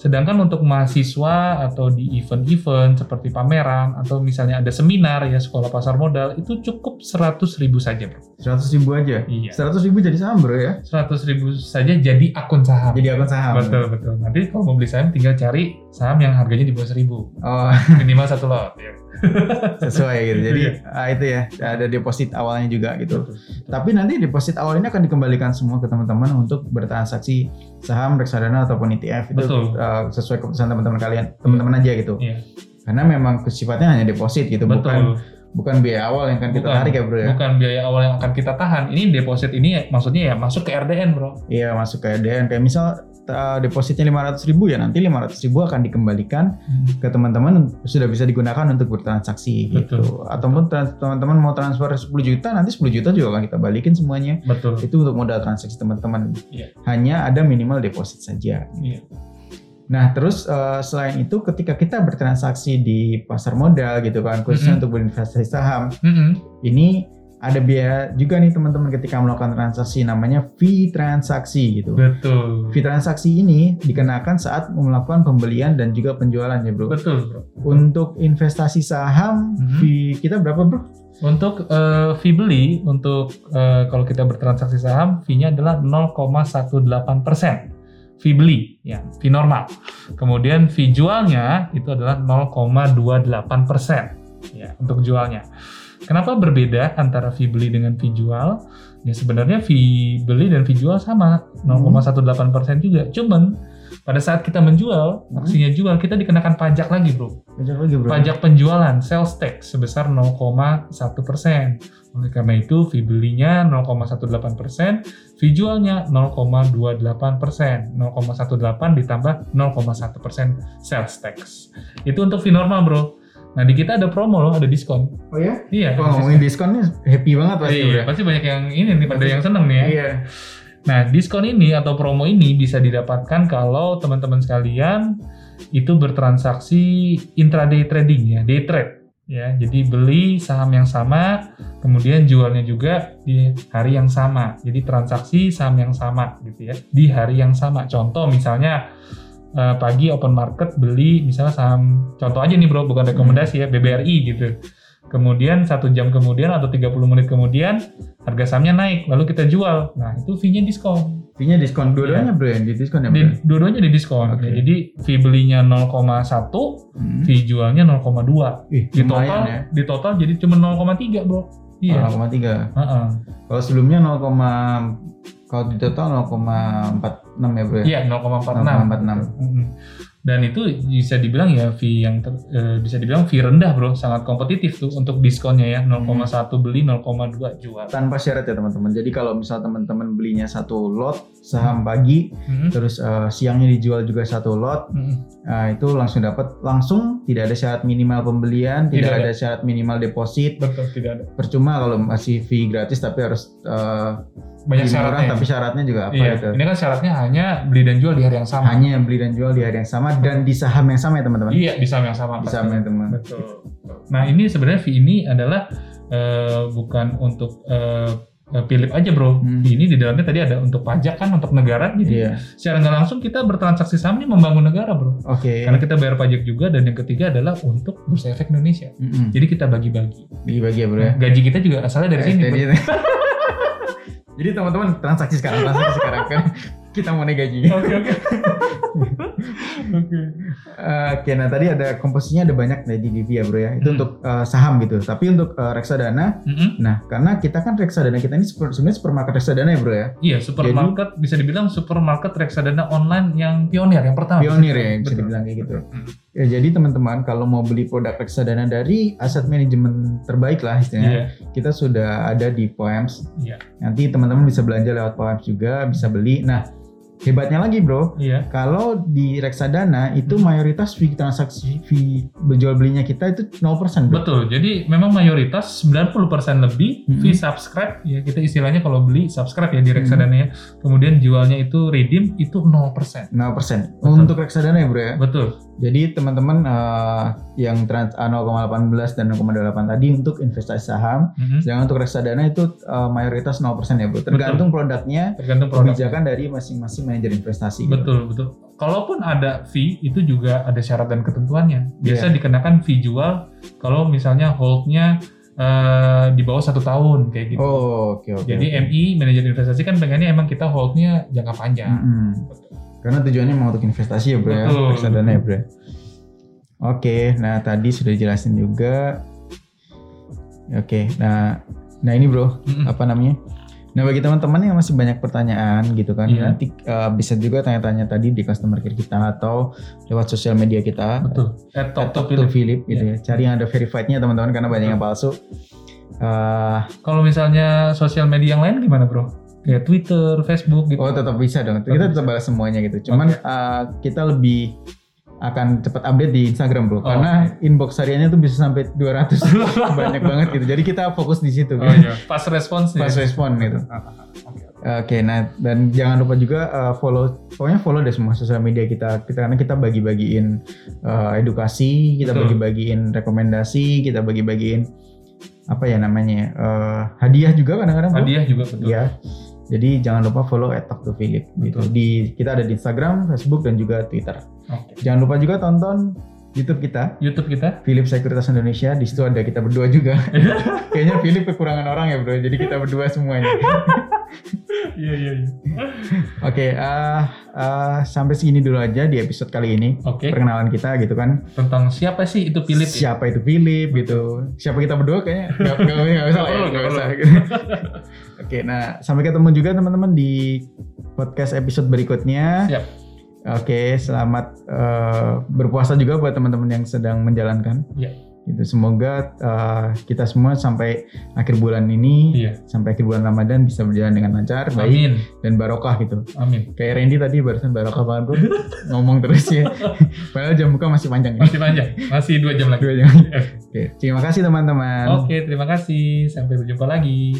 [SPEAKER 2] Sedangkan untuk mahasiswa atau di event-event seperti pameran atau misalnya ada seminar ya sekolah pasar modal itu cukup 100.000 saja, Bro.
[SPEAKER 1] 100 ribu aja.
[SPEAKER 2] Iya.
[SPEAKER 1] 100 ribu jadi saham bro ya?
[SPEAKER 2] 100.000 saja jadi akun saham.
[SPEAKER 1] Jadi akun saham.
[SPEAKER 2] Betul betul. Nanti kalau mau beli saham tinggal cari saham yang harganya di bawah 1000
[SPEAKER 1] Oh
[SPEAKER 2] minimal satu lot. Ya.
[SPEAKER 1] sesuai gitu. Jadi ah, itu ya ada deposit awalnya juga gitu.
[SPEAKER 2] Betul, betul.
[SPEAKER 1] Tapi nanti deposit awal ini akan dikembalikan semua ke teman-teman untuk bertransaksi saham, reksadana ataupun ETF itu
[SPEAKER 2] Betul.
[SPEAKER 1] uh, sesuai keputusan teman-teman kalian, teman-teman aja gitu.
[SPEAKER 2] Iya.
[SPEAKER 1] Karena memang sifatnya hanya deposit gitu, bukan
[SPEAKER 2] Betul.
[SPEAKER 1] bukan biaya awal yang akan kita
[SPEAKER 2] Bukan.
[SPEAKER 1] tarik ya bro ya.
[SPEAKER 2] Bukan biaya awal yang akan kita tahan. Ini deposit ini maksudnya ya masuk ke RDN, Bro.
[SPEAKER 1] Iya masuk ke RDN kayak misal uh, depositnya 500 ribu ya nanti 500 ribu akan dikembalikan ke teman-teman sudah bisa digunakan untuk bertransaksi
[SPEAKER 2] Betul.
[SPEAKER 1] gitu. Ataupun teman-teman mau transfer 10 juta nanti 10 juta juga akan kita balikin semuanya.
[SPEAKER 2] Betul.
[SPEAKER 1] Itu untuk modal transaksi teman-teman.
[SPEAKER 2] Iya.
[SPEAKER 1] Hanya ada minimal deposit saja.
[SPEAKER 2] Iya.
[SPEAKER 1] Nah, terus eh, selain itu ketika kita bertransaksi di pasar modal gitu kan, khususnya
[SPEAKER 2] Mhm.
[SPEAKER 1] untuk berinvestasi saham,
[SPEAKER 2] Mm-mm.
[SPEAKER 1] ini ada biaya juga nih teman-teman ketika melakukan transaksi namanya fee transaksi gitu.
[SPEAKER 2] Betul.
[SPEAKER 1] Fee transaksi ini dikenakan saat melakukan pembelian dan juga penjualan ya, Bro.
[SPEAKER 2] Betul, Bro.
[SPEAKER 1] Untuk investasi saham,
[SPEAKER 2] Mhm.
[SPEAKER 1] fee kita berapa, Bro?
[SPEAKER 2] Untuk eh, fee beli, untuk eh, kalau kita bertransaksi saham, fee-nya adalah 0,18 persen. Fee beli, ya, fee normal. Kemudian fee jualnya itu adalah 0,28 persen, ya, untuk jualnya. Kenapa berbeda antara fee beli dengan fee jual? Ya sebenarnya fee beli dan fee jual sama, 0,18 persen juga. Cuman pada saat kita menjual,
[SPEAKER 1] Hmm.
[SPEAKER 2] aksinya jual, kita dikenakan pajak lagi, bro
[SPEAKER 1] Pajak lagi, Bro.
[SPEAKER 2] pajak penjualan sales tax sebesar 0,1 persen. Oleh karena itu, fee belinya 0,18 persen, fee jualnya 0,28 persen. 0,18 ditambah 0,1 persen sales tax. Itu untuk fee normal, bro. Nah, di kita ada promo loh, ada diskon.
[SPEAKER 1] Oh ya?
[SPEAKER 2] Iya.
[SPEAKER 1] Wah, ngomongin diskon nih happy banget pasti,
[SPEAKER 2] Iya,
[SPEAKER 1] Bro.
[SPEAKER 2] pasti banyak yang ini nih, pada yang seneng nih ya.
[SPEAKER 1] Iya.
[SPEAKER 2] Nah, diskon ini atau promo ini bisa didapatkan kalau teman-teman sekalian itu bertransaksi intraday trading ya, day trade ya. Jadi beli saham yang sama, kemudian jualnya juga di hari yang sama. Jadi transaksi saham yang sama gitu ya, di hari yang sama. Contoh misalnya eh, pagi open market beli misalnya saham contoh aja nih bro bukan rekomendasi ya BBRI gitu kemudian satu jam kemudian atau 30 menit kemudian harga sahamnya naik lalu kita jual nah itu fee-nya diskon
[SPEAKER 1] Fee-nya diskon dua-duanya, Bro, yang di diskon ya, Bro?
[SPEAKER 2] di, dua-duanya di diskon
[SPEAKER 1] Oke.
[SPEAKER 2] Ya, jadi fee belinya 0,1
[SPEAKER 1] Hmm.
[SPEAKER 2] fee jualnya 0,2
[SPEAKER 1] Ih,
[SPEAKER 2] di total
[SPEAKER 1] ya.
[SPEAKER 2] di total jadi cuma 0,3 bro iya
[SPEAKER 1] 0,3.
[SPEAKER 2] Heeh.
[SPEAKER 1] Kalau sebelumnya 0, kalau di total 0,46 ya bro ya?
[SPEAKER 2] Iya 0,46.
[SPEAKER 1] 0,46.
[SPEAKER 2] Mm-mm. Dan itu bisa dibilang ya fee yang ter- eh, bisa dibilang fee rendah bro, sangat kompetitif tuh untuk diskonnya ya 0,1 beli 0,2 jual.
[SPEAKER 1] Tanpa syarat ya teman-teman. Jadi kalau misal teman-teman belinya satu lot saham pagi,
[SPEAKER 2] Mm-mm.
[SPEAKER 1] terus eh, siangnya dijual juga satu lot,
[SPEAKER 2] Mm-mm.
[SPEAKER 1] nah, itu langsung dapat langsung tidak ada syarat minimal pembelian,
[SPEAKER 2] Tidak
[SPEAKER 1] tidak,
[SPEAKER 2] ada.
[SPEAKER 1] ada syarat minimal deposit.
[SPEAKER 2] Betul tidak ada.
[SPEAKER 1] Percuma kalau masih fee gratis tapi harus eh,
[SPEAKER 2] Banyak syaratnya.
[SPEAKER 1] tapi syaratnya juga apa
[SPEAKER 2] Iya,
[SPEAKER 1] gitu.
[SPEAKER 2] ini kan syaratnya hanya beli dan jual di hari yang sama.
[SPEAKER 1] Hanya beli dan jual di hari yang sama dan di saham yang sama ya teman-teman.
[SPEAKER 2] Iya, di saham yang sama.
[SPEAKER 1] Di saham yang teman.
[SPEAKER 2] Betul. Nah ini sebenarnya fee ini adalah eh, bukan untuk eh, Philip aja bro.
[SPEAKER 1] Hmm.
[SPEAKER 2] Ini di dalamnya tadi ada untuk pajak kan untuk negara. Jadi
[SPEAKER 1] Iya.
[SPEAKER 2] secara nggak langsung kita bertransaksi saham ini membangun negara bro.
[SPEAKER 1] Oke.
[SPEAKER 2] Karena kita bayar pajak juga dan yang ketiga adalah untuk bursa efek Indonesia.
[SPEAKER 1] Mm-mm.
[SPEAKER 2] Jadi kita bagi-bagi.
[SPEAKER 1] Bagi-bagi ya bro ya.
[SPEAKER 2] Gaji kita juga asalnya dari sini. bro.
[SPEAKER 1] Jadi, Jadi teman-teman transaksi sekarang, transaksi sekarang kan kita mau naik gaji.
[SPEAKER 2] Oke oke. Oke.
[SPEAKER 1] Eh, Oke, nah tadi ada komposisinya ada banyak nih di DV ya bro ya. Itu
[SPEAKER 2] Hmm.
[SPEAKER 1] untuk eh, saham gitu. Tapi untuk eh, reksadana,
[SPEAKER 2] Mm-mm.
[SPEAKER 1] nah karena kita kan reksadana kita ini super- sebenarnya supermarket reksadana ya bro ya.
[SPEAKER 2] Iya supermarket bisa dibilang supermarket reksadana online yang pionir yang pertama.
[SPEAKER 1] Pionir ya bisa dibilang kayak gitu.
[SPEAKER 2] Hmm.
[SPEAKER 1] Ya, jadi teman-teman kalau mau beli produk reksadana dari aset manajemen terbaik lah istilahnya,
[SPEAKER 2] Iya.
[SPEAKER 1] kita sudah ada di Poems.
[SPEAKER 2] Iya.
[SPEAKER 1] Nanti teman-teman bisa belanja lewat Poems juga, bisa beli. Nah, hebatnya lagi bro,
[SPEAKER 2] Iya.
[SPEAKER 1] kalau di reksadana itu
[SPEAKER 2] Hmm.
[SPEAKER 1] mayoritas fee transaksi fee berjual belinya kita itu 0% bro.
[SPEAKER 2] Betul. Jadi memang mayoritas 90% lebih
[SPEAKER 1] Mhm.
[SPEAKER 2] fee subscribe ya kita istilahnya kalau beli subscribe ya di
[SPEAKER 1] Mhm.
[SPEAKER 2] reksadana ya. Kemudian jualnya itu redeem itu 0%.
[SPEAKER 1] 0%
[SPEAKER 2] Betul.
[SPEAKER 1] untuk reksadana ya bro ya.
[SPEAKER 2] Betul.
[SPEAKER 1] Jadi teman-teman eh, yang trans A 0,18 dan 0,8 tadi untuk investasi saham,
[SPEAKER 2] Mhm.
[SPEAKER 1] sedangkan untuk reksadana itu eh, mayoritas 0% ya bro. Tergantung produknya,
[SPEAKER 2] Tergantung produk.
[SPEAKER 1] kebijakan dari masing-masing manajer investasi. gitu.
[SPEAKER 2] Betul, betul. Kalaupun ada fee, itu juga ada syarat dan ketentuannya. Biasa
[SPEAKER 1] Iya.
[SPEAKER 2] dikenakan fee jual kalau misalnya holdnya eh, di bawah satu tahun kayak gitu.
[SPEAKER 1] Oh oke oke.
[SPEAKER 2] Jadi
[SPEAKER 1] oke.
[SPEAKER 2] MI manajer investasi kan pengennya emang kita holdnya jangka panjang.
[SPEAKER 1] Mm-mm. Karena tujuannya memang untuk investasi ya bro ya,
[SPEAKER 2] Betul.
[SPEAKER 1] reksadana ya bro. ya. Oke, nah tadi sudah dijelasin juga. Oke, nah, nah ini bro,
[SPEAKER 2] Mm-mm.
[SPEAKER 1] apa namanya? Nah bagi teman-teman yang masih banyak pertanyaan gitu kan,
[SPEAKER 2] Iya.
[SPEAKER 1] nanti uh, bisa juga tanya-tanya tadi di customer care kita atau lewat sosial media kita.
[SPEAKER 2] Betul. At
[SPEAKER 1] At
[SPEAKER 2] Top
[SPEAKER 1] Talk
[SPEAKER 2] to
[SPEAKER 1] to
[SPEAKER 2] Philip.
[SPEAKER 1] Gitu ya. Cari yang ada verified-nya teman-teman karena banyak yang palsu. Uh,
[SPEAKER 2] Kalau misalnya sosial media yang lain gimana bro? Kayak Twitter, Facebook gitu.
[SPEAKER 1] oh tetap bisa dong.
[SPEAKER 2] Tetap
[SPEAKER 1] Kita
[SPEAKER 2] bisa.
[SPEAKER 1] tetap balas semuanya gitu. Cuman uh, kita lebih akan cepat update di Instagram bro,
[SPEAKER 2] Oh,
[SPEAKER 1] karena inbox hariannya tuh bisa sampai 200 banyak banget gitu. Jadi kita fokus di situ.
[SPEAKER 2] Oh
[SPEAKER 1] gitu.
[SPEAKER 2] iya, pas respons
[SPEAKER 1] Pas respon gitu. Oke, nah dan jangan lupa juga uh, follow, pokoknya follow deh semua sosial media kita, kita karena kita bagi-bagiin uh, edukasi, kita
[SPEAKER 2] Betul.
[SPEAKER 1] bagi-bagiin rekomendasi, kita bagi-bagiin apa ya namanya uh, hadiah juga kadang-kadang. Bro.
[SPEAKER 2] Hadiah juga betul.
[SPEAKER 1] Iya. Jadi jangan lupa follow Talk to Philip gitu. Di kita ada di Instagram, Facebook dan juga Twitter.
[SPEAKER 2] Oke.
[SPEAKER 1] Jangan lupa juga tonton YouTube kita
[SPEAKER 2] YouTube kita.
[SPEAKER 1] Philip Sekuritas Indonesia. Di situ ada kita berdua juga. Kayaknya Philip kekurangan orang ya bro. Jadi kita berdua semuanya.
[SPEAKER 2] Iya iya iya.
[SPEAKER 1] Oke, eh, eh, sampai segini dulu aja di episode kali ini.
[SPEAKER 2] Oke.
[SPEAKER 1] Perkenalan kita gitu kan.
[SPEAKER 2] Tentang siapa sih itu Philip? ya?
[SPEAKER 1] Siapa itu Philip gitu. Siapa kita berdua kayaknya nggak usah lah ya,
[SPEAKER 2] nggak
[SPEAKER 1] usah.
[SPEAKER 2] perlu.
[SPEAKER 1] Oke, nah sampai ketemu juga teman-teman di podcast episode berikutnya.
[SPEAKER 2] Siap.
[SPEAKER 1] Oke, selamat eh, berpuasa juga buat teman-teman yang sedang menjalankan.
[SPEAKER 2] Iya.
[SPEAKER 1] Gitu, semoga eh, kita semua sampai akhir bulan ini,
[SPEAKER 2] Iya.
[SPEAKER 1] sampai akhir bulan Ramadan bisa berjalan dengan lancar, baik
[SPEAKER 2] Amin.
[SPEAKER 1] dan barokah gitu.
[SPEAKER 2] Amin.
[SPEAKER 1] Kayak Randy tadi barusan barokah banget bro, ngomong terus ya. Padahal jam buka masih panjang ya.
[SPEAKER 2] Masih panjang. Masih dua jam lagi.
[SPEAKER 1] Dua jam. Oke, terima kasih teman-teman.
[SPEAKER 2] Oke, terima kasih. Sampai berjumpa lagi.